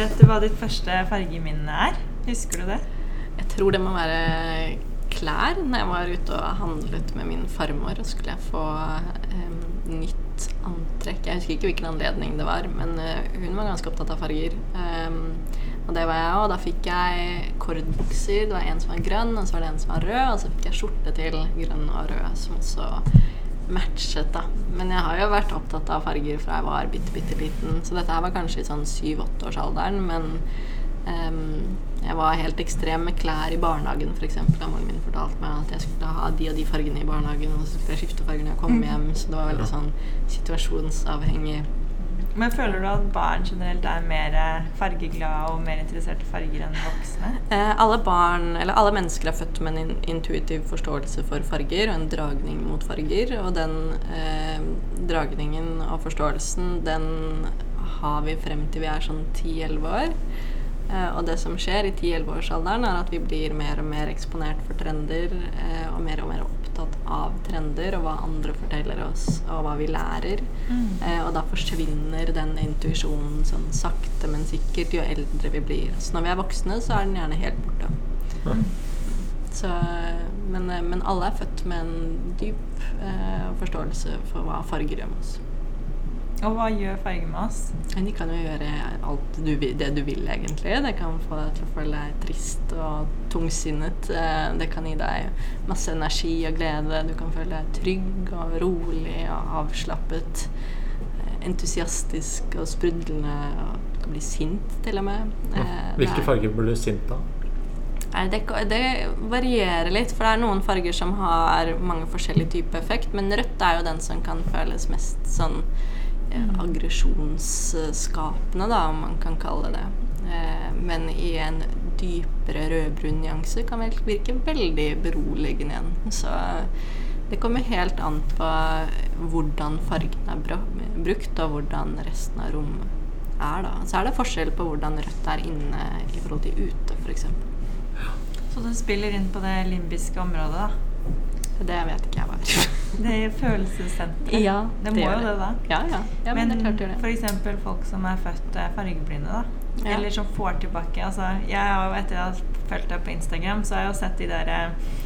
Vet du hva ditt første fargeminne er? Husker du det? Jeg tror det må være klær. Når jeg var ute og handlet med min farmor, og skulle jeg få eh, nytt antrekk. Jeg husker ikke hvilken anledning det var, men eh, hun var ganske opptatt av farger. Um, og det var jeg òg. Da fikk jeg kordbukser. Det var en som var grønn, og så var det en som var rød. Og så fikk jeg skjorte til grønn og rød, som også matchet, da. Men jeg har jo vært opptatt av farger fra jeg var bitte, bitte liten. Så dette her var kanskje i sånn syv-åtteårsalderen, men um, jeg var helt ekstrem med klær i barnehagen, f.eks. Moren min fortalte meg at jeg skulle ha de og de fargene i barnehagen, og så skulle jeg skifte farger når jeg kom mm. hjem. Så det var veldig sånn situasjonsavhengig. Men føler du at barn generelt er mer fargeglade og mer interessert i farger enn voksne? Eh, alle barn, eller alle mennesker er født med en intuitiv forståelse for farger og en dragning mot farger. Og den eh, dragningen og forståelsen, den har vi frem til vi er sånn 10-11 år. Eh, og det som skjer i 10-11-årsalderen, er at vi blir mer og mer eksponert for trender, eh, og mer og mer opptatt av trender og hva andre forteller oss, og hva vi lærer. Mm. Eh, og da forsvinner den intuisjonen sånn sakte, men sikkert jo eldre vi blir. Så når vi er voksne, så er den gjerne helt borte. Mm. Så, men, men, alle er født med en dyp eh, forståelse for hva farger gjør med oss. Og hva gjør farge med oss? De kan jo gjøre alt du, det du vil, egentlig. Det kan få deg til å føle deg trist og tungsinnet. Eh, det kan gi deg masse energi og glede. Du kan føle deg trygg og rolig og avslappet. Eh, entusiastisk og sprudlende. Og du kan bli sint, til og med. Ja. Hvilke farger blir du sint av? Det, det, varierer litt, for det er noen farger som har mange forskjellige typer effekt. Men rødt er jo den som kan føles mest sånn eh, aggresjonsskapende, da, om man kan kalle det. Eh, men i en dypere rødbrun nyanse kan vel virke veldig beroligende igjen. Så det kommer helt an på hvordan fargen er brukt, og hvordan resten av rommet er. da. Så er det forskjell på hvordan rødt er inne i forhold til ute, f.eks. Så det spiller inn på det limbiske området, da? Det vet ikke jeg hva er. Det er følelsessenteret. Ja, det, må jo det, da. Ja, ja. ja men, men det det. f.eks. folk som er født eh, fargeblinde, da. Ja. Eller som får tilbake altså, jeg har jo Etter å ha fulgt deg på Instagram, så har jeg jo sett de der eh,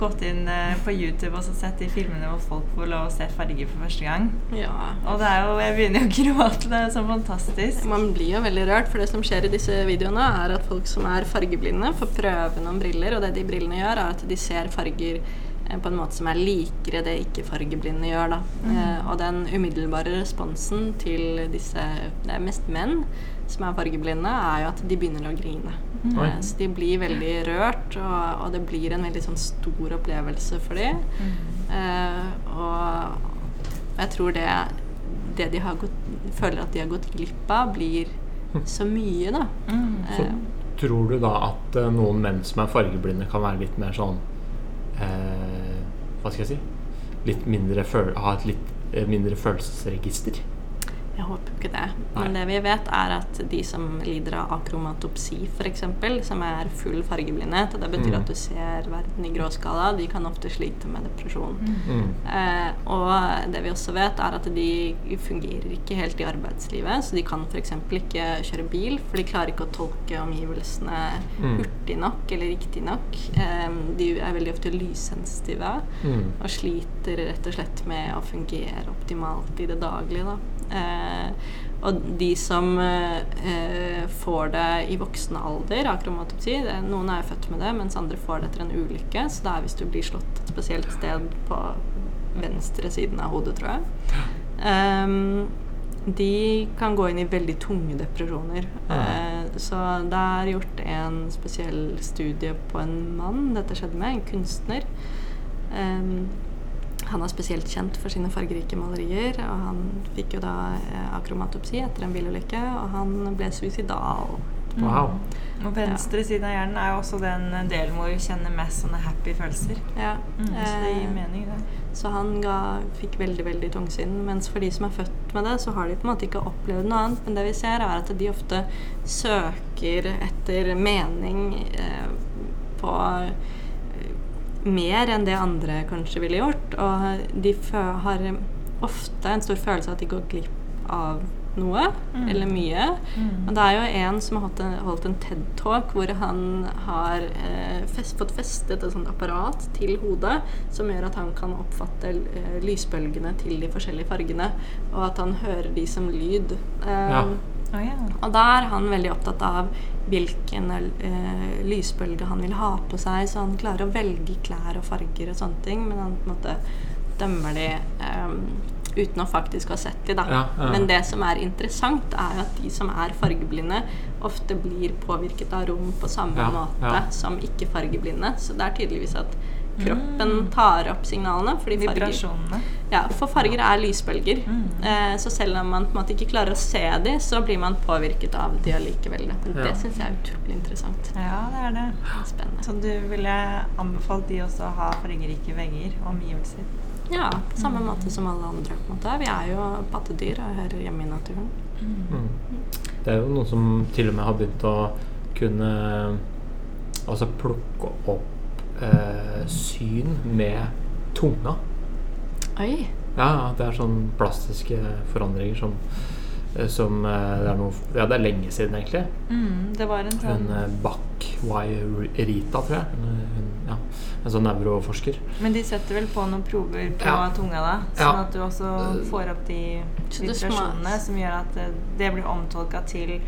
gått inn eh, på YouTube og så sett de filmene hvor folk får lov å se farger for første gang. Ja. Og det er jo, jeg begynner jo å gråte. Det er så fantastisk. Man blir jo veldig rørt, for det som skjer i disse videoene, er at folk som er fargeblinde, får prøve noen briller, og det de brillene gjør, er at de ser farger på en måte som er likere det ikke-fargeblinde gjør. Da. Mm. Eh, og den umiddelbare responsen til disse Det er mest menn som er fargeblinde, er jo at de begynner å grine. Mm. Eh, så de blir veldig rørt, og, og, det blir en veldig sånn stor opplevelse for dem. Mm. Eh, og jeg tror det, det de har gått, føler at de har gått glipp av, blir så mye, da. Mm. Så eh. tror du da at uh, noen menn som er fargeblinde, kan være litt mer sånn eh, Hva skal jeg si? Litt mindre ha et litt eh, mindre følelsesregister. Jeg håper ikke det. Men Nei. det vi vet, er at de som lider av akromatopsi, f.eks., som er full fargeblindhet, og det betyr mm. at du ser verden i gråskala, de kan ofte slite med depresjon. Mm. Eh, og det vi også vet, er at de fungerer ikke helt i arbeidslivet, så de kan f.eks. ikke kjøre bil, for de klarer ikke å tolke omgivelsene mm. hurtig nok eller riktig nok. Eh, de er veldig ofte lyssensitive mm. og sliter rett og slett med å fungere optimalt i det daglige. da. Eh, og de som eh, får det i voksen alder, akromatopsi Noen er jo født med det, mens andre får det etter en ulykke. Så det er hvis du blir slått et spesielt sted på venstre siden av hodet, tror jeg. Um, de kan gå inn i veldig tunge depresjoner. Uh, så det er gjort en spesiell studie på en mann dette skjedde med, en kunstner. Um, han er spesielt kjent for sine fargerike malerier, og han fikk jo da eh, akromatopsi etter en bilulykke, og han ble suicidal. Wow. Mm. Og venstre ja. side av hjernen er jo også den delen hvor vi kjenner mest sånne happy følelser. Ja. Mm, så det gir mening, det. Så han ga, fikk veldig veldig tungsinn. Mens for de som er født med det, så har de på en måte ikke opplevd noe annet. Men det vi ser, er at de ofte søker etter mening eh, på mer enn det andre kanskje ville gjort. Og de har ofte en stor følelse av at de går glipp av noe, Mm. eller mye. Mm. Og det er jo en som har holdt en, holdt en TED-talk hvor han har eh, fest, fått festet et sånt apparat til hodet som gjør at han kan oppfatte eh, lysbølgene til de forskjellige fargene, og at han hører de som lyd. Eh, Ja. Å ja. Og da er han veldig opptatt av hvilken uh, lysbølge han vil ha på seg, så han klarer å velge klær og farger og sånne ting, men han på en måte dømmer de um, uten å faktisk ha sett de, da. Ja, ja. Men det som er interessant, er at de som er fargeblinde, ofte blir påvirket av rom på samme Ja, måte ja. som ikke-fargeblinde. Så det er tydeligvis at kroppen Mm. tar opp signalene. Fordi farger, ja, for farger er lysbølger. Mm. Eh, så selv om man på en måte ikke klarer å se de, så blir man påvirket av de allikevel. da. Ja. Det syns jeg er utrolig interessant. Ja, det er det. Spennende. Så du ville anbefalt de også å ha fargerike vegger og omgivelser? Ja, på samme måte som alle andre. på en måte. Vi er jo pattedyr og hører hjemme i naturen. Mm. Det er jo noen som til og med har begynt å kunne Altså plukke opp eh, syn med tunga. Oi! Ja, det er sånn plastiske forandringer som, eh, som eh, det er noe Ja, det er lenge siden, egentlig. Mm, det var en sånn En eh, Bach Y. Rita, tror jeg. En, ja, en sånn nevroforsker. Men de setter vel på noen prover på Ja. tunga da, Ja. sånn at du også får opp de vibrasjonene som gjør at det blir omtolka til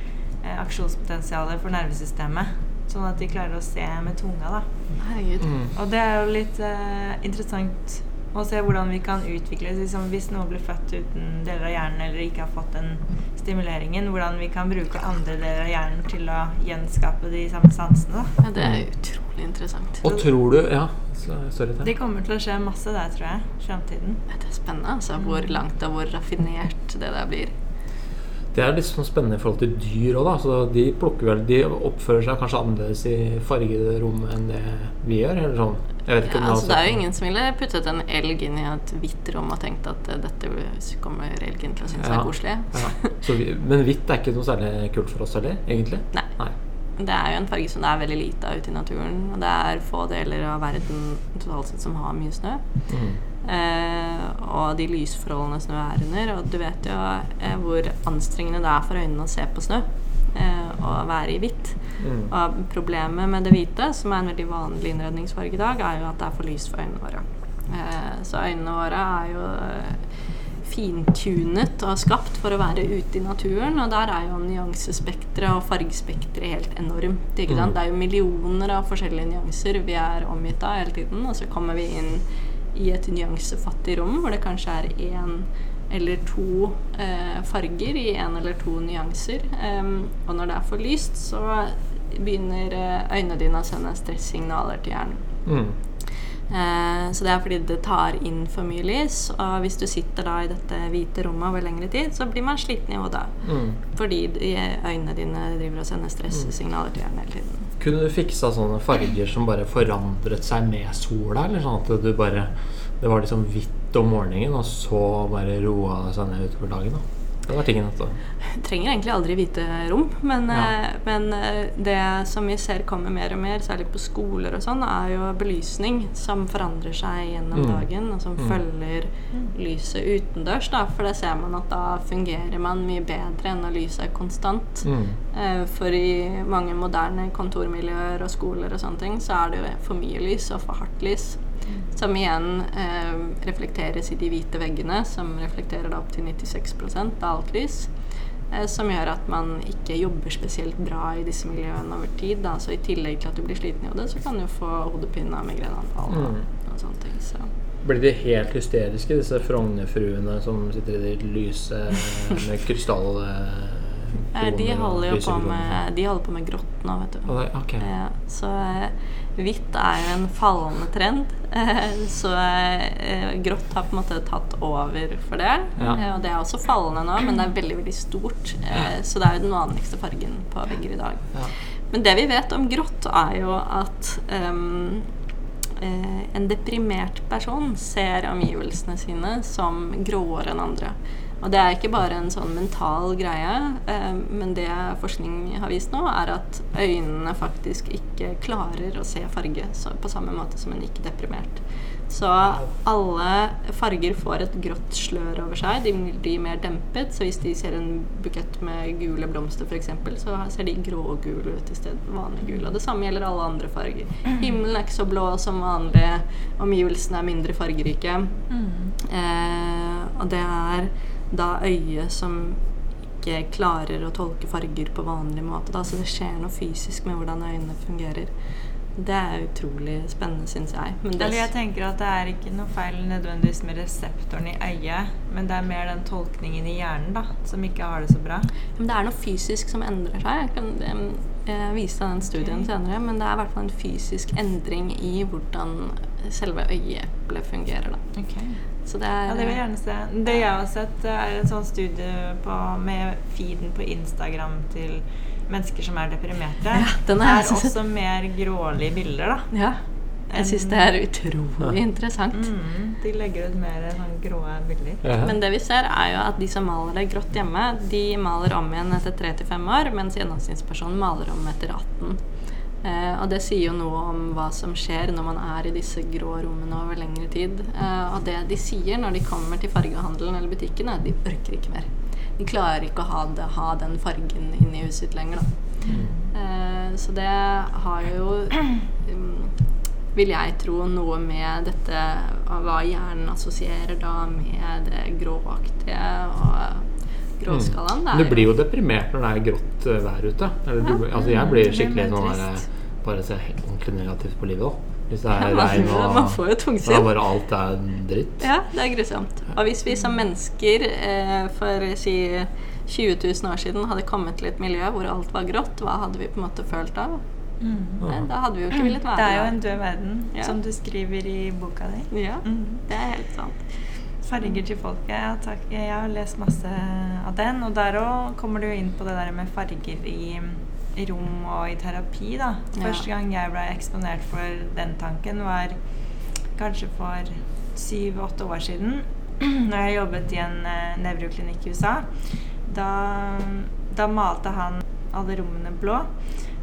eh, aksjonspotensialet for nervesystemet. Sånn at de klarer å se med tunga, da. Herregud. Mm. Og det er jo litt uh, interessant å se hvordan vi kan utvikle liksom, Hvis noen blir født uten deler av hjernen eller ikke har fått den stimuleringen, hvordan vi kan bruke andre deler av hjernen til å gjenskape de samme sansene. da. Ja, det er utrolig interessant. Og tror du Ja, så- sorry. Det kommer til å skje masse der, tror jeg. i Fremtiden. Det er spennende altså, hvor langt og hvor raffinert det der blir. Det er litt sånn spennende i forhold til dyr òg, da. Så de vel De oppfører seg kanskje annerledes i fargede rom enn det vi gjør, eller sånn. Jeg vet ikke Ja, om du altså, det er jo ingen som ville puttet en elg inn i et hvitt rom og tenkt at eh, dette kommer elgen til å synes Ja. er koselig. Ja. Så vi, men hvitt er ikke noe særlig kult for oss heller, egentlig? Nei. Nei. Det er jo en farge som det er veldig lite av ute i naturen. Og det er få deler av verden totalt sett som har mye snø. Mm. Eh, og de lysforholdene snø er under. Og du vet jo eh, hvor anstrengende det er for øynene å se på snø. Eh, og være i hvitt. Mm. Og problemet med det hvite, som er en veldig vanlig innredningsfarge i dag, er jo at det er for lyst for øynene våre. Eh, så øynene våre er jo fintunet og skapt for å være ute i naturen, og der er jo nyansespekteret og fargespekteret helt enormt. Mm. Det er jo millioner av forskjellige nyanser vi er omgitt av hele tiden, og så kommer vi inn i et nyansefattig rom hvor det kanskje er én eller to eh, farger i én eller to nyanser. Um, og når det er for lyst, så begynner eh, øynene dine å sende stressignaler til hjernen. Mm. Eh, så det er fordi det tar inn for mye lys, og hvis du sitter da i dette hvite rommet over lengre tid, så blir man sliten i hodet. Mm. Fordi øynene dine driver og sender stressignaler til hjernen hele tiden. Kunne du fiksa sånne farger som bare forandret seg med sola? Eller sånn at du bare Det var liksom hvitt om morgenen, og så bare roa det seg ned utover dagen? da Det var tingen også. trenger egentlig aldri hvite rom, men, Ja. eh, men eh, det som vi ser kommer mer og mer, særlig på skoler og sånn, er jo belysning som forandrer seg gjennom Mm. dagen, og som Mm. følger lyset utendørs. Da, for det ser man at da fungerer man mye bedre enn når lyset er konstant. mm. Eh, For i mange moderne kontormiljøer og skoler og sånne ting, så er det jo for mye lys og for hardt lys. Som igjen eh, reflekteres i de hvite veggene, som reflekterer da opptil 96 av alt lys. Eh, som gjør at man ikke jobber spesielt bra i disse miljøene over tid. Da. Så i tillegg til at du blir sliten i hodet, så kan du få hodepine og migreneanfall Mm. og sånne ting. Så. Blir de helt hysteriske, disse Frogner-fruene som sitter i det lyse med krystall... eh, Eh, De holder jo på med, de holder på med grått nå, vet du. Okay. så eh, hvitt er jo en fallende trend. Eh, så eh, grått har på en måte tatt over for det. Ja. Eh, og det er også fallende nå, men det er veldig veldig stort. Så det er jo den vanligste fargen på vegger i dag. Ja. Men det vi vet om grått, er jo at eh, en deprimert person ser omgivelsene sine som gråere enn andre. Og det er ikke bare en sånn mental greie, eh, men det forskning har vist nå, er at øynene faktisk ikke klarer å se farge på samme måte som en ikke-deprimert. Så alle farger får et grått slør over seg. De blir mer dempet. Så hvis de ser en bukett med gule blomster f.eks., så ser de grågule ut i stedet vanlig gule. Og det samme gjelder alle andre farger. Himmelen er ikke så blå som vanlig. Omgivelsene er mindre fargerike. Mm. Eh, og det er da øyet som ikke klarer å tolke farger på vanlig måte. Da. Så det skjer noe fysisk med hvordan øynene fungerer. Det er utrolig spennende, syns jeg. Eller jeg tenker at det er ikke noe feil nødvendigvis med reseptoren i øyet, men det er mer den tolkningen i hjernen da, som ikke har det så bra. men det er noe fysisk som endrer seg. Jeg kan eh, vise deg den studien okay. senere, men det er i hvert fall en fysisk endring i hvordan selve øyeeplet fungerer. Da. Så det er Ja, det vil jeg gjerne se. Det jeg har sett, er en sånn studie på, med feeden på Instagram til mennesker som er deprimerte. Ja, er også også mer grålige bilder, da. Ja. Jeg syns det er utrolig interessant. Mm, de legger ut mer sånn grå bilder. Ja. Men det vi ser er jo at de som maler det grått hjemme, de maler om igjen etter 3-5 år, mens gjennomsnittspersonen maler om etter 18. Eh, og det sier jo noe om hva som skjer når man er i disse grå rommene over lengre tid. Eh, og det de sier når de kommer til fargehandelen eller butikken, er at de orker ikke mer. De klarer ikke å ha, det, ha den fargen inni huset sitt lenger, da. Eh, så det har jo um, vil jeg tro noe med dette av hva hjernen assosierer da med det gråaktige og gråskalaen. Mm. Du blir jo deprimert når det er grått eh, vær ute. Eller du, altså jeg blir skikkelig sånn der. Bare ser helt ordentlig negativt på livet. da Hvis det er Ja, man- regn og man får jo tungsinn. da bare alt er dritt. Ja, det er grusomt. Og hvis vi som mennesker eh, for si 20 000 år siden hadde kommet til et miljø hvor alt var grått, hva hadde vi på en måte følt av? Mm. Da hadde vi jo ikke villet være Det er jo en død verden, Ja. som du skriver i boka di. Ja, Mm. det er helt sant. Farger til folket. Ja, takk. Jeg har lest masse av den. Og der òg kommer du jo inn på det der med farger i rom og i terapi. da. Første gang jeg ble eksponert for den tanken, var kanskje for syv-åtte år siden. Når jeg jobbet i en eh, nevroklinikk i USA. Da, da malte han alle rommene blå.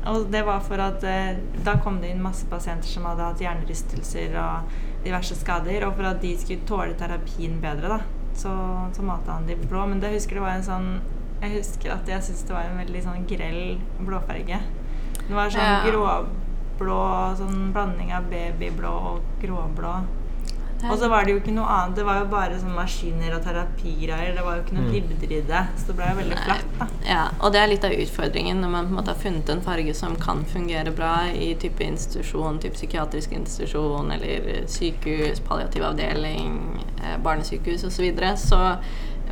Og det var for at eh, da kom det inn masse pasienter som hadde hatt hjernerystelser og diverse skader, og for at de skulle tåle terapien bedre, da, så, så malte han de blå. Men det husker det var en sånn Jeg husker at jeg syntes det var en veldig sånn grell blåfarge. Det var sånn Ja. gråblå, sånn blanding av babyblå og gråblå. Og så var det jo ikke noe annet. Det var jo bare sånn maskiner og terapigreier. Det var jo ikke noe Mm. dybder i det. Så det ble jo veldig flatt, da. Ja, og det er litt av utfordringen når man på en måte har funnet en farge som kan fungere bra i type institusjon, type psykiatrisk institusjon eller sykehus, palliativ avdeling, eh, barnesykehus osv. Så, videre, så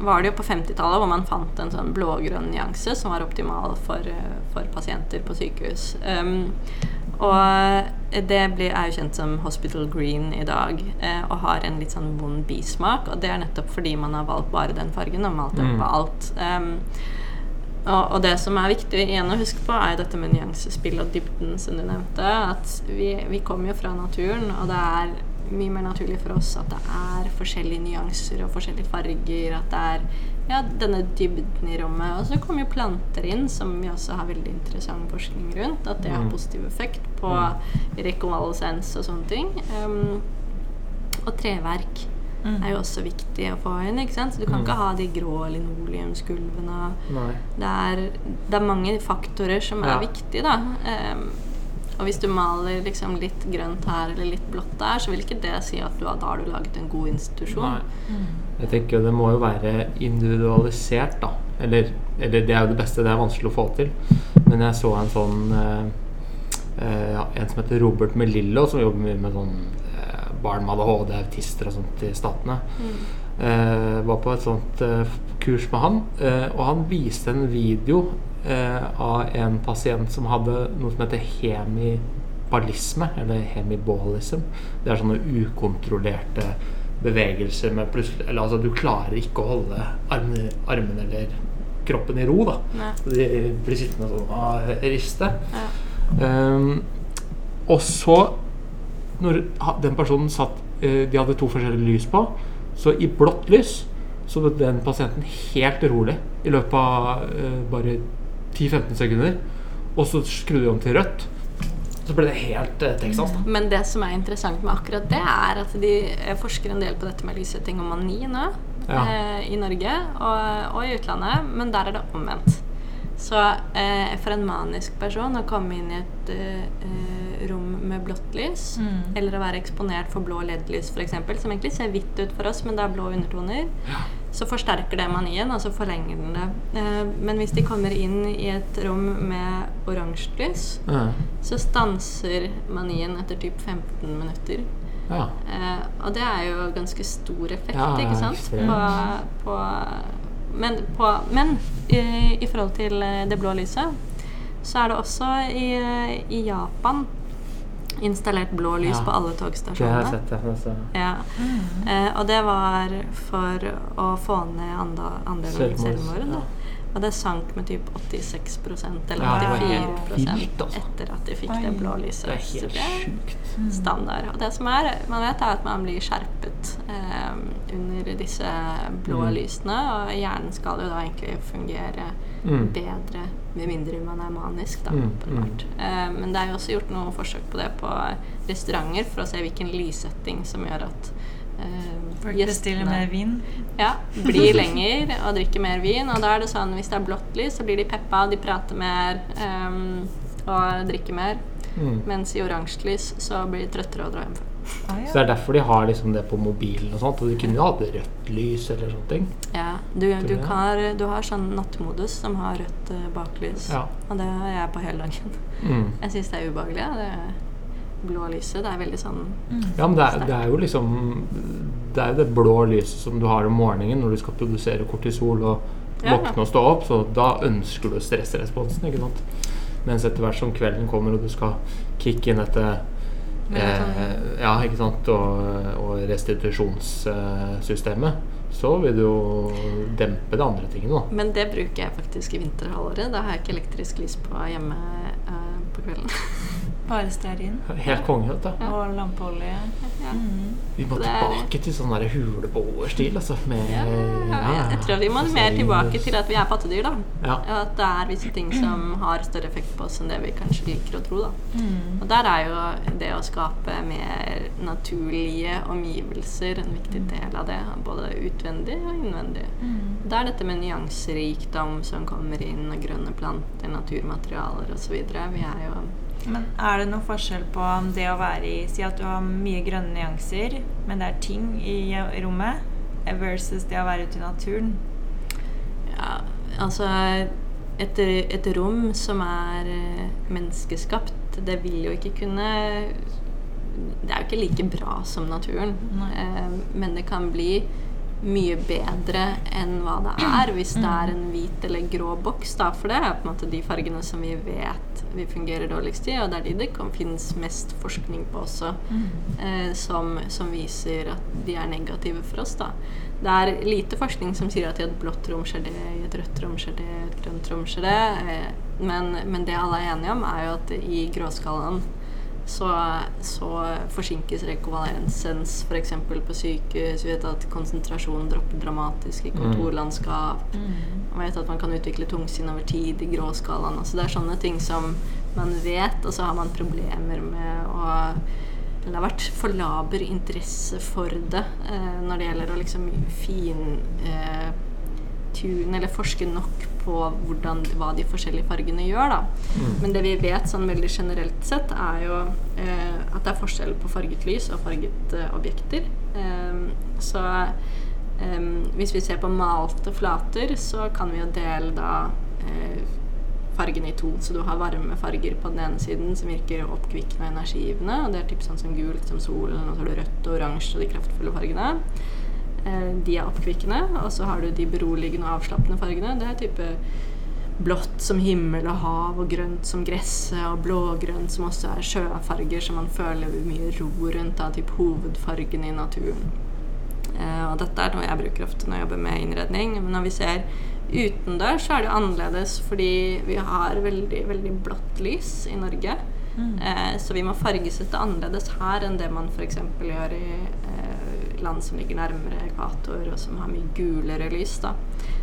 var det jo på 50-tallet hvor man fant en sånn blågrønn nyanse som var optimal for, eh, for pasienter på sykehus. Um, og det blir, er jo kjent som Hospital Green i dag, eh, og har en litt sånn vond bismak. Og det er nettopp fordi man har valgt bare den fargen og malt den Mm. på alt. Um, og, og det som er viktig igjen å huske på, er jo dette med nyansespill og dybden, som du nevnte. At vi, vi kommer jo fra naturen, og det er mye mer naturlig for oss at det er forskjellige nyanser og forskjellige farger. At det er ja, denne dybden i rommet. Og så kommer jo planter inn, som vi også har veldig interessant forskning rundt. At det har Mm. positiv effekt på rekonvalesens og sånne ting. Um, og treverk Mm. er jo også viktig å få inn. ikke sant? Så du kan Mm. ikke ha de grå linoleumsgulvene. Det er, det er mange faktorer som er Ja. viktige, da. Ehm, og hvis du maler liksom litt grønt her eller litt blått der, så vil ikke det si at du da har du laget en god institusjon. Nei. Jeg tenker det må jo være individualisert, da. Eller, eller det er jo det beste, det er vanskelig å få til. Men jeg så en sånn eh, eh, ja, En som heter Robert Melillo, som jobber mye med sånn eh, barn med ADHD, autister og sånt i Statene. Mm. Eh, var på et sånt eh, kurs med han, eh, og han viste en video av en pasient som hadde noe som heter hemibalisme, eller hemibolism. Det er sånne ukontrollerte bevegelser med plutselig Eller altså, du klarer ikke å holde armene, armen eller kroppen i ro, da. Nei. De blir sittende sånn og riste. Ja. Ehm, og så, når den personen satt eh, De hadde to forskjellige lys på. Så i blått lys så ble den pasienten helt rolig i løpet av uh, bare 10-15 sekunder. Og så skrudde de om til rødt. Så ble det helt eh, Texas. da. Men det som er interessant med akkurat det, er at de eh, forsker en del på dette med lyssetting og mani nå. Ja. Eh, I Norge og, og i utlandet, men der er det omvendt. Så eh, for en manisk person å komme inn i et eh, rom med blått lys, Mm. eller å være eksponert for blå LED-lys f.eks., som egentlig ser hvitt ut for oss, men det er blå undertoner, så forsterker det manien, altså forlenger den det. Eh, men hvis de kommer inn i et rom med oransje lys, Ja. så stanser manien etter typ 15 minutter. ja. Eh, og det er jo ganske stor effekt, Ja, ikke sant? På, på, men på, men i, i forhold til eh, det blå lyset, så er det også i, i Japan installert blå lys Ja. på alle togstasjonene. Det har jeg sett. det. Ja. Eh, og det var for å få ned andelen Selvmord, selvmord. Ja. Og det sank med typ 86% eller Ja, det var 84 helt altså. etter at de fikk Oi. det blå lyset. Det er helt det sjukt. standard. Og det som er, man vet er at man blir skjerpet eh, under disse blå Mm. lysene, og hjernen skal jo da egentlig fungere Mm. bedre med mindre man er manisk, da, Mm, åpenbart. Eh, men det er jo også gjort noen forsøk på det på restauranter for å se hvilken lyssetting som gjør at Folk bestiller mer vin. ja, blir lenger og drikker mer vin. Og da er det sånn hvis det er blått lys, så blir de peppa, de prater mer um, og drikker mer. Mm. Mens i oransje lys så blir de trøttere og drar hjem før. Ah, Så det er derfor de har liksom det på mobilen og sånt. Og de kunne jo hatt rødt lys eller sånne ting. Ja, du, du, har, du har sånn nattmodus som har rødt eh, baklys. Ja. Og det har jeg på hele dagen. Mm. Jeg syns det er ubehagelig. ja. Det blå lyset. Det er veldig sånn Ja, men det er, det er jo liksom Det er jo det blå lyset som du har om morgenen når du skal produsere kortisol og Ja. våkne og stå opp, så da ønsker du stressresponsen, ikke sant. Mens etter hvert som kvelden kommer og du skal kicke inn dette eh, Ja, ikke sant, og, og restitusjonssystemet, så vil du jo dempe de andre tingene, da. Men det bruker jeg faktisk i vinterhalvåret. Da har jeg ikke elektrisk lys på hjemme eh, på kvelden. Bare stearin Helt konge, vet du. og lampeolje. ja. Mm. Vi må Det tilbake til sånn huleboerstil, altså. Med, Ja, jeg, jeg tror vi må mer tilbake til at vi er pattedyr, da. Ja. Og at det er visse ting som har større effekt på oss enn det vi kanskje liker å tro. da. Mm. Og der er jo det å skape mer naturlige omgivelser en viktig del av det. Både utvendig og innvendig. Mm. Det er dette med nyanserikdom som kommer inn, og grønne planter, naturmaterialer osv. Vi er jo Men er det noe forskjell på det å være i Si at du har mye grønne nyanser, men det er ting i rommet, versus det å være ute i naturen. Ja, altså et, et rom som er eh, menneskeskapt, det vil jo ikke kunne Det er jo ikke like bra som naturen. Eh, men det kan bli mye bedre enn hva det er hvis det er en hvit eller grå boks. Da, for det er på en måte de fargene som vi vet vi fungerer dårligst i, og det er de det kan finnes mest forskning på også, eh, som, som viser at de er negative for oss. da. Det er lite forskning som sier at i et blått rom skjer det, i et rødt rom skjer det, i et grønt rom skjer det. Eh, men, men det alle er enige om, er jo at i gråskalaen så, så forsinkes rekonvalesens f.eks. på sykehus. Vi vet at konsentrasjonen dropper dramatisk i kontorlandskap. Man vet at man kan utvikle tungsinn over tid i gråskalaen. Altså det er sånne ting som man vet, og så har man problemer med å det har vært for laber interesse for det eh, når det gjelder å liksom fin eh, tune eller forske nok på hvordan, hva de forskjellige fargene gjør. da. Men det vi vet sånn veldig generelt sett, er jo eh, at det er forskjell på farget lys og farget eh, objekter. Em, så em, hvis vi ser på malte flater, så kan vi jo dele da eh, fargene i to. Så du har varme farger på den ene siden som virker oppkvikkende og energigivende. Og det er typ sånn som gult som solen, og så har du rødt og oransje og de kraftfulle fargene. Eh, de er oppkvikkende. Og så har du de beroligende og avslappende fargene. Det er type blått som himmel og hav, og grønt som gresset, og blågrønt som også er sjøfarger som man føler mye ro rundt. av typ hovedfargene i naturen. Eh, og dette er noe jeg bruker ofte når jeg jobber med innredning. Men når vi ser utendørs, så er det jo annerledes fordi vi har veldig, veldig blått lys i Norge. Eh, så vi må fargesette annerledes her enn det man f.eks. gjør i, eh, land som ligger nærmere ekvator, og som har mye gulere lys. da.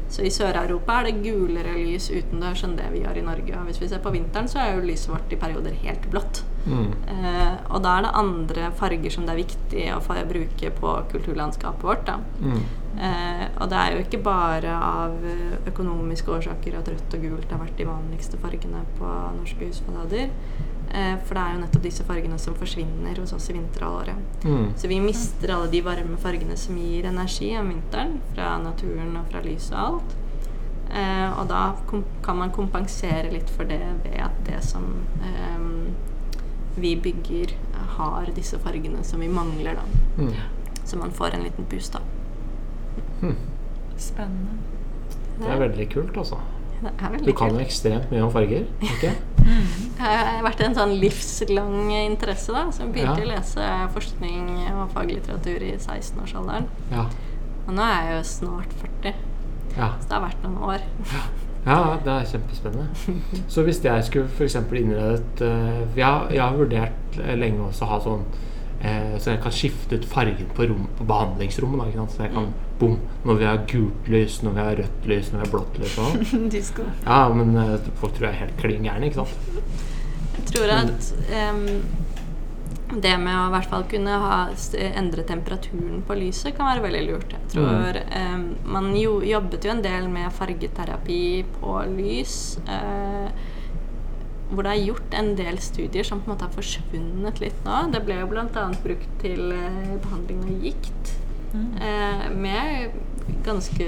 Så i Sør-Europa er det gulere lys utendørs enn det vi har i Norge. Og hvis vi ser på vinteren, så er jo lyset vårt i perioder helt blått. Mm. Eh, og da er det andre farger som det er viktig å få bruke på kulturlandskapet vårt. da. Mm. Eh, og det er jo ikke bare av eh, økonomiske årsaker at rødt og gult har vært de vanligste fargene på norske husfasader. Eh, for det er jo nettopp disse fargene som forsvinner hos oss i vinterhalvåret. Mm. Så vi mister alle de varme fargene som gir energi om vinteren, fra naturen og fra lyset og alt. Eh, og da kom kan man kompensere litt for det ved at det som eh, vi bygger, har disse fargene som vi mangler, da. Mm. Så man får en liten boost, da. Mm. Spennende. Det er veldig kult, altså. Er Du kan jo ekstremt mye om farger, ikke? Det har vært en sånn livslang interesse, da. Så jeg begynte Ja. å lese forskning og faglitteratur i 16-årsalderen. Ja. Og nå er jeg jo snart 40, ja. så det har vært noen år. Ja, det er kjempespennende. Så hvis jeg skulle f.eks. innredet uh, jeg, jeg har vurdert eh, lenge også å ha sånn eh, Så jeg kan skifte ut fargen på, rom, på behandlingsrommet. Da? Så jeg kan bom, Når vi har gult lys, når vi har rødt lys, når vi har blått lys og Disko. Ja, men eh, folk tror jeg er helt klin gærne, ikke sant? Jeg tror at um, det med å i hvert fall kunne ha, endre temperaturen på lyset kan være veldig lurt. Jeg tror um, Man jo, jobbet jo en del med fargeterapi på lys. Uh, hvor det er gjort en del studier som på en måte har forsvunnet litt nå. Det ble jo bl.a. brukt til eh, behandling av gikt. Eh, med ganske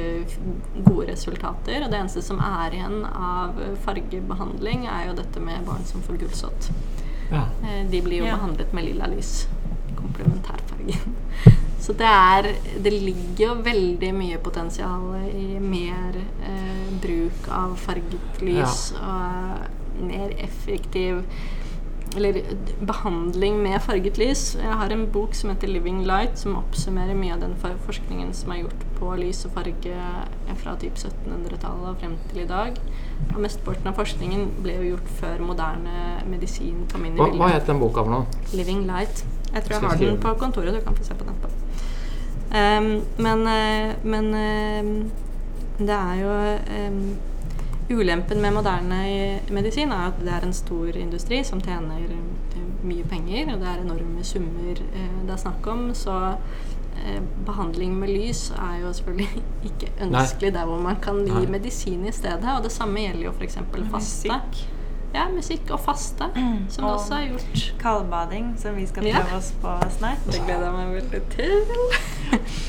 gode resultater. Og det eneste som er igjen av fargebehandling, er jo dette med barn som får gulsott. Ja. Eh, de blir jo Ja. behandlet med lilla lys. Komplementærfargen. Så det er Det ligger jo veldig mye potensial i mer eh, bruk av farget lys og mer effektiv eller behandling med farget lys. Jeg har en bok som heter 'Living Light', som oppsummerer mye av den forskningen som er gjort på lys og farge fra typ 1700-tallet og frem til i dag. Og mesteparten av forskningen ble jo gjort før moderne medisin kom inn i Hva, hva bildet. het den boka for noe? 'Living Light'. Jeg tror jeg har den på kontoret. Du kan få se på den etterpå. Um, men eh, men ehm, det er jo ehm, Ulempen med moderne medisin er at det er en stor industri som tjener eh, mye penger, og det er enorme summer eh, det er snakk om. Så eh, behandling med lys er jo selvfølgelig ikke ønskelig der hvor man kan gi Nei. medisin i stedet. Og det samme gjelder jo f.eks. faste. Musikk. Ja, musikk og faste, som det også er gjort. Kaldbading, som vi skal Ja. oss på snart. Det gleder jeg meg veldig til.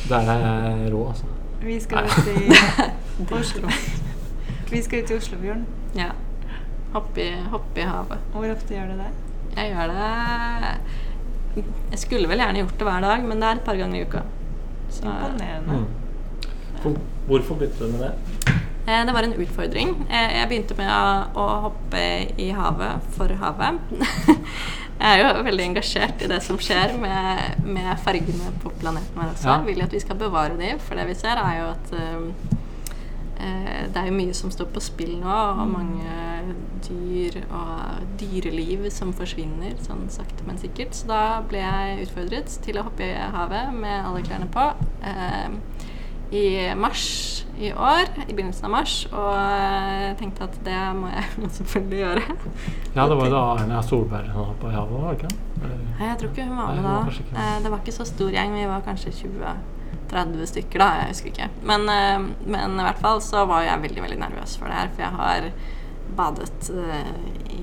Der er jeg rå, altså. Vi skal ut i Oslo. Vi skal ut i Oslofjorden. Ja. Hoppe i, hoppe i havet. Hvor ofte gjør du det? Jeg gjør det Jeg skulle vel gjerne gjort det hver dag, men det er et par ganger i uka. Så, Imponerende. Mm. Hvorfor begynte du med det? eh, det var en utfordring. Eh, jeg begynte med å, hoppe i havet for havet. jeg er jo veldig engasjert i det som skjer med, med fargene på planeten vår også. Ja. Jeg vil at vi skal bevare dem, for det vi ser, er jo at Eh, det er jo mye som står på spill nå, og mange dyr og dyreliv som forsvinner sånn sakte, men sikkert. Så da ble jeg utfordret til å hoppe i havet med alle klærne på eh, i mars i år, i begynnelsen av mars, og jeg tenkte at det må jeg selvfølgelig gjøre. Ja, det var jo da Erna Solberg var på havet, var det ikke? Nei, jeg tror ikke hun var med Nei, var da. ikke. Eh, Det var ikke så stor gjeng, vi var kanskje 20-30 stykker da, jeg husker ikke. Men, eh, men i hvert fall så var jeg veldig, veldig nervøs for det her, for jeg har badet uh, i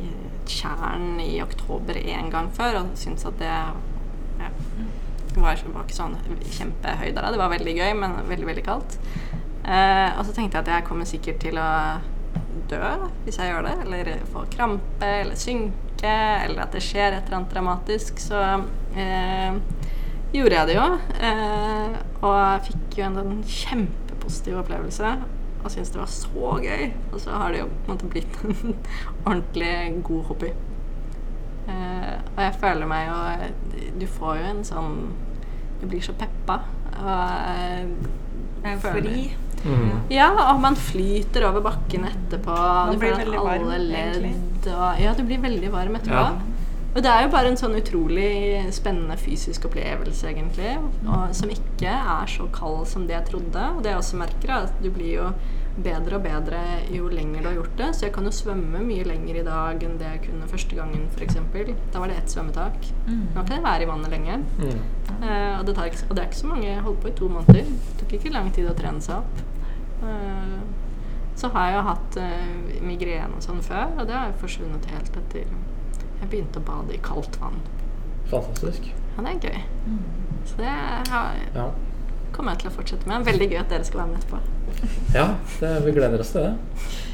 tjern i oktober en gang før, og syntes at det ja, var, var ikke sånn kjempehøy der, det var veldig gøy, men veldig, veldig kaldt. Uh, og så tenkte jeg at jeg kommer sikkert til å dø hvis jeg gjør det, eller få krampe, eller synke, eller at det skjer et eller annet dramatisk. Så eh, gjorde jeg det jo, eh, og jeg fikk jo en en kjempepositiv opplevelse. Og syntes det var så gøy. Og så har det jo på en måte blitt en ordentlig god hobby. Eh, og jeg føler meg jo Du får jo en sånn Du blir så peppa. Og jeg føler- Fri. Mm. ja, og man flyter over bakken etterpå. Man du blir veldig varm, egentlig. og Ja, du blir veldig varm etterpå. Ja. Og det er jo bare en sånn utrolig spennende fysisk opplevelse, egentlig. Og som ikke er så kald som det jeg trodde. Og det jeg også merker, er at du blir jo bedre og bedre jo lenger du har gjort det. Så jeg kan jo svømme mye lenger i dag enn det jeg kunne første gangen, f.eks. Da var det ett svømmetak. Nå kan jeg være i vannet lenge. Mm. Eh, og, det tar ikke, og det er ikke så mange. Jeg holdt på i to måneder. Det tok ikke lang tid å trene seg opp. Uh, så har jeg jo hatt uh, migrene og sånn før, og det har jeg forsvunnet helt etter jeg begynte å bade i kaldt vann. Fantastisk. Ja, det er gøy. Så det har, Ja. kommer jeg til å fortsette med. Veldig gøy at dere skal være med etterpå. Ja, det, vi gleder oss til det.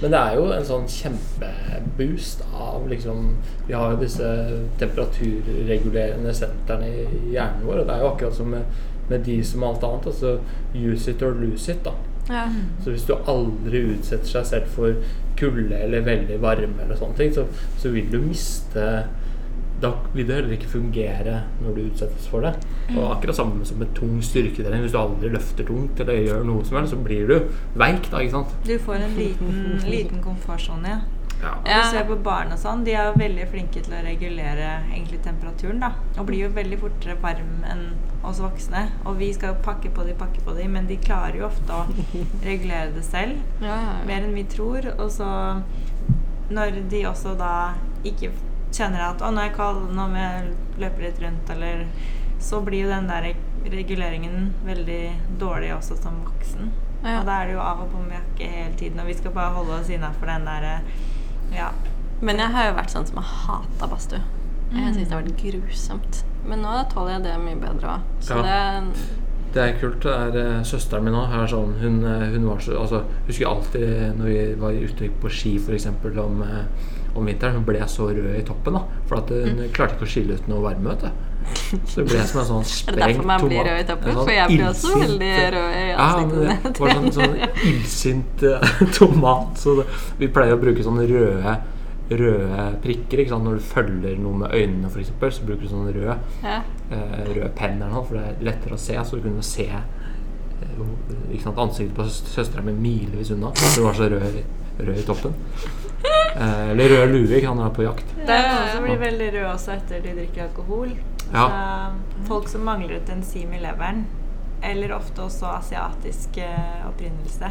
Men det er jo en sånn kjempeboost av liksom Vi har jo disse temperaturregulerende sentrene i hjernen vår, og det er jo akkurat som med, med de som alt annet. Altså use it or lose it, da. Ja. Så hvis du aldri utsetter seg selv for kulde eller veldig varme, eller sånne ting, så, så vil du miste Da vil det heller ikke fungere når du utsettes for det. Og akkurat samme som med tung styrketrening. Hvis du aldri løfter tungt eller gjør noe som helst, så blir du veik, da, ikke sant? Du får en liten, liten komfortsone, ja. Ja. Ja. Du ser på barn og sånn, de er jo veldig flinke til å regulere egentlig temperaturen, da. Og blir jo veldig fortere varm enn oss voksne. Og vi skal jo pakke på de, pakke på de, men de klarer jo ofte å regulere det selv. Ja, ja, ja. Mer enn vi tror. Og så når de også da ikke kjenner at 'Å, nå er jeg kald, nå må jeg løpe litt rundt', eller Så blir jo den der reguleringen veldig dårlig også som voksen. Ja. Og da er det jo av og på med jakke hele tiden, og vi skal bare holde oss innafor den derre Ja. Men jeg har jo vært sånn som har hata badstue. Jeg syns det har vært grusomt. Men nå tåler jeg det mye bedre òg. Så Ja. det Det er kult. det er eh, Søsteren min òg sånn Hun, eh, hun var så altså, Husker alltid når vi var ute på ski f.eks. Om, eh, om vinteren. Hun ble så rød i toppen. da For at hun hun klarte ikke å skille ut noe varme. vet du Så det ble som en sånn Er det derfor man blir rød i toppen? Sånn For jeg blir også veldig eh, rød i Ja, men det var sånn, sånn illsint eh, tomat. Så det, vi pleier å bruke sånne røde Røde prikker ikke sant? Når du følger noe med øynene, for eksempel, så bruker du sånn rød Ja. eh, rød penn eller noe, for det er lettere å se. Så du kunne se ikke sant, ansiktet på søs- søstera mi milevis unna. Hun var så rød, rød i toppen. Eh, eller rød lue ikke sant, når hun er på jakt. Det er noen som blir veldig rød også etter de drikker alkohol. Ja. Så folk som mangler et enzym i leveren, eller ofte også asiatisk uh, opprinnelse,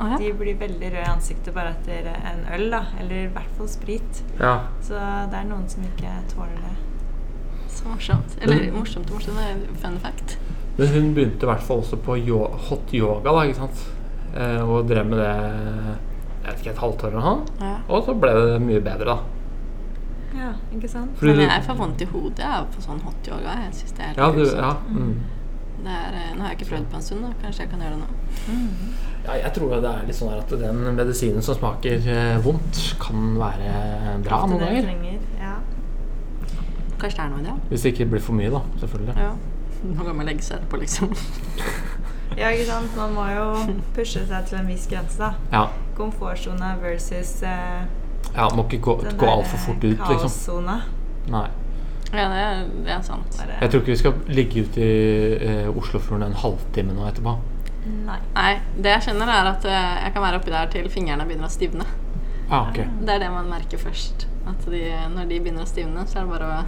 Å, ja. de blir veldig røde i ansiktet bare etter en øl, da. Eller i hvert fall sprit. Ja. Så det er noen som ikke tåler det. Så morsomt. Eller morsomt og morsomt. Det er en fun fact. Men hun begynte i hvert fall også på yo hot yoga, da, ikke sant. Eh, og drev med det jeg vet ikke, et halvt år eller noe. Ja. Og så ble det mye bedre, da. Ja, ikke sant? Fordi Men jeg får vondt i hodet av på sånn hot yoga. Jeg synes det er helt ja, du, ja, mm. Det er, eh, nå har jeg ikke prøvd på en stund, da. kanskje jeg kan gjøre det nå. ja, jeg tror det er litt sånn at den medisinen som smaker eh, vondt, kan være bra Ofte noen ganger. Ja. Kanskje det er noe i det? Hvis det ikke blir for mye, da. Selvfølgelig. Ja. Nå kan man legge seg etterpå, liksom. ja, ikke sant. Man må jo pushe seg til en viss grense, da. Ja. Komfortsone versus eh, ja må ikke gå, gå altfor fort ut, liksom. Nei. Ja, det er, det er sant. Bare- Jeg tror ikke vi skal ligge ute i eh, Oslofjorden en halvtime nå etterpå. Nei. Nei, det jeg skjønner, er at eh, jeg kan være oppi der til fingrene begynner å stivne. Ah, ok. Det er det man merker først. At de, når de begynner å stivne, så er det bare å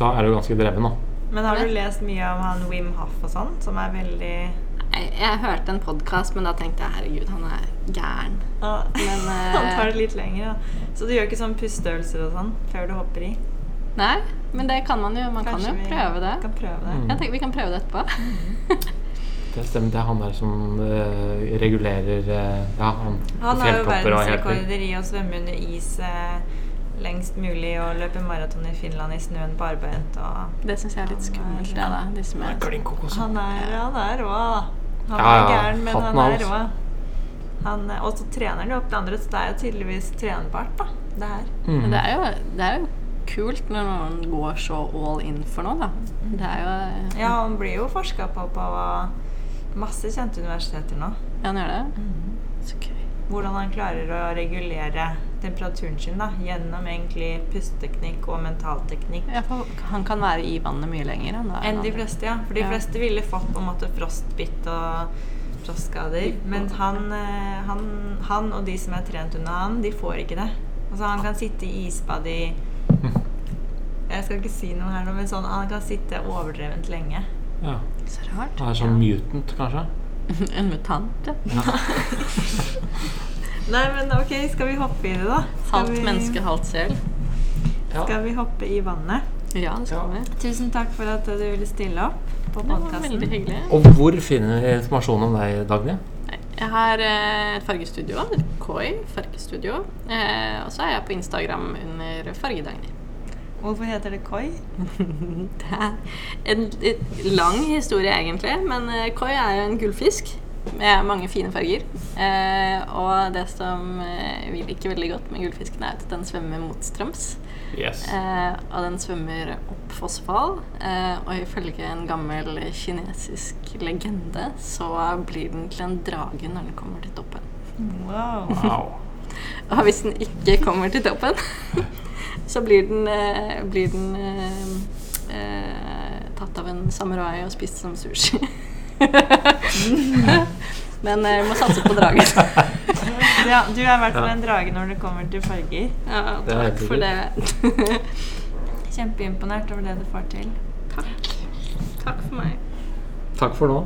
Da er du ganske dreven, da. Men har du lest mye om han Wim Hoff og sånn, som er veldig Jeg, jeg hørte en podkast, men da tenkte jeg herregud, han er gæren. Ja. Men, eh, Han tar det litt lenger, da. Så du gjør ikke sånn pusteøvelser og sånn før du hopper i? Nei, men det kan man jo. Man Kanskje kan jo prøve det. Kan prøve det. Mm. Jeg tenker Vi kan prøve det etterpå. Det stemmer. Det er han der som eh, regulerer eh, Ja, han Han har jo verdensrekorder i å svømme under is eh, lengst mulig og løpe maraton i Finland i snøen barbeint og Det syns jeg er litt skummelt, det, da. De som Han er er. Han er, er rå, da. Han Ja, er ja, gæren, men han er rå. Han, eh, og så trener han jo opp det andre, så det er jo tydeligvis trenbart, da. Det her. Mm. Men det er, jo, det er jo kult når noen går så all in for noe, da. Det er jo Ja, han blir jo forska på på masse kjente universiteter nå. Ja, han gjør det? Så gøy. Hvordan han klarer å regulere temperaturen sin da, gjennom egentlig pusteteknikk og mentalteknikk. Ja, for han kan være i vannet mye lenger enn, da, Enn de fleste, ja. For de Ja. fleste ville fått på en måte frostbitt og frostskader. Men han, eh, han, han og de som er trent under han, de får ikke det. Altså Han kan sitte i isbad i Jeg Jeg skal ikke si noe her nå, men sånn han kan sitte overdrevent lenge. Ja. Så rart. Han er sånn mutant, kanskje? En mutant, ja. Nei, men ok, skal vi hoppe i det, da? Halvt vi- menneske, halvt sel. Ja. Skal vi hoppe i vannet? Ja, det skal vi. Tusen takk for at du ville stille opp på Det var podkasten. hyggelig. Og hvor finner vi informasjon om deg, Dagny? Jeg har eh, et fargestudio, et Koi fargestudio. Eh, og så er jeg på Instagram under Fargedagny. Hvorfor heter det koi? Det er en en lang historie, egentlig. Men eh, koi er jo en gullfisk med mange fine farger. Eh, og det som eh, vi liker veldig godt med gullfisken, er at den svømmer motstrøms. Yes. Eh, og den svømmer opp fossefall. Eh, og ifølge en gammel kinesisk legende så blir den til en drage når den kommer til toppen. Wow. Wow. Og hvis den ikke kommer til toppen, så blir den, eh, blir den eh, eh, tatt av en samurai og spist som sushi. Men vi må satse på dragen. Ja, du er i hvert fall en drage når det kommer til farger. Ja, takk for det. Kjempeimponert over det du får til. takk. Takk for meg. Takk for nå.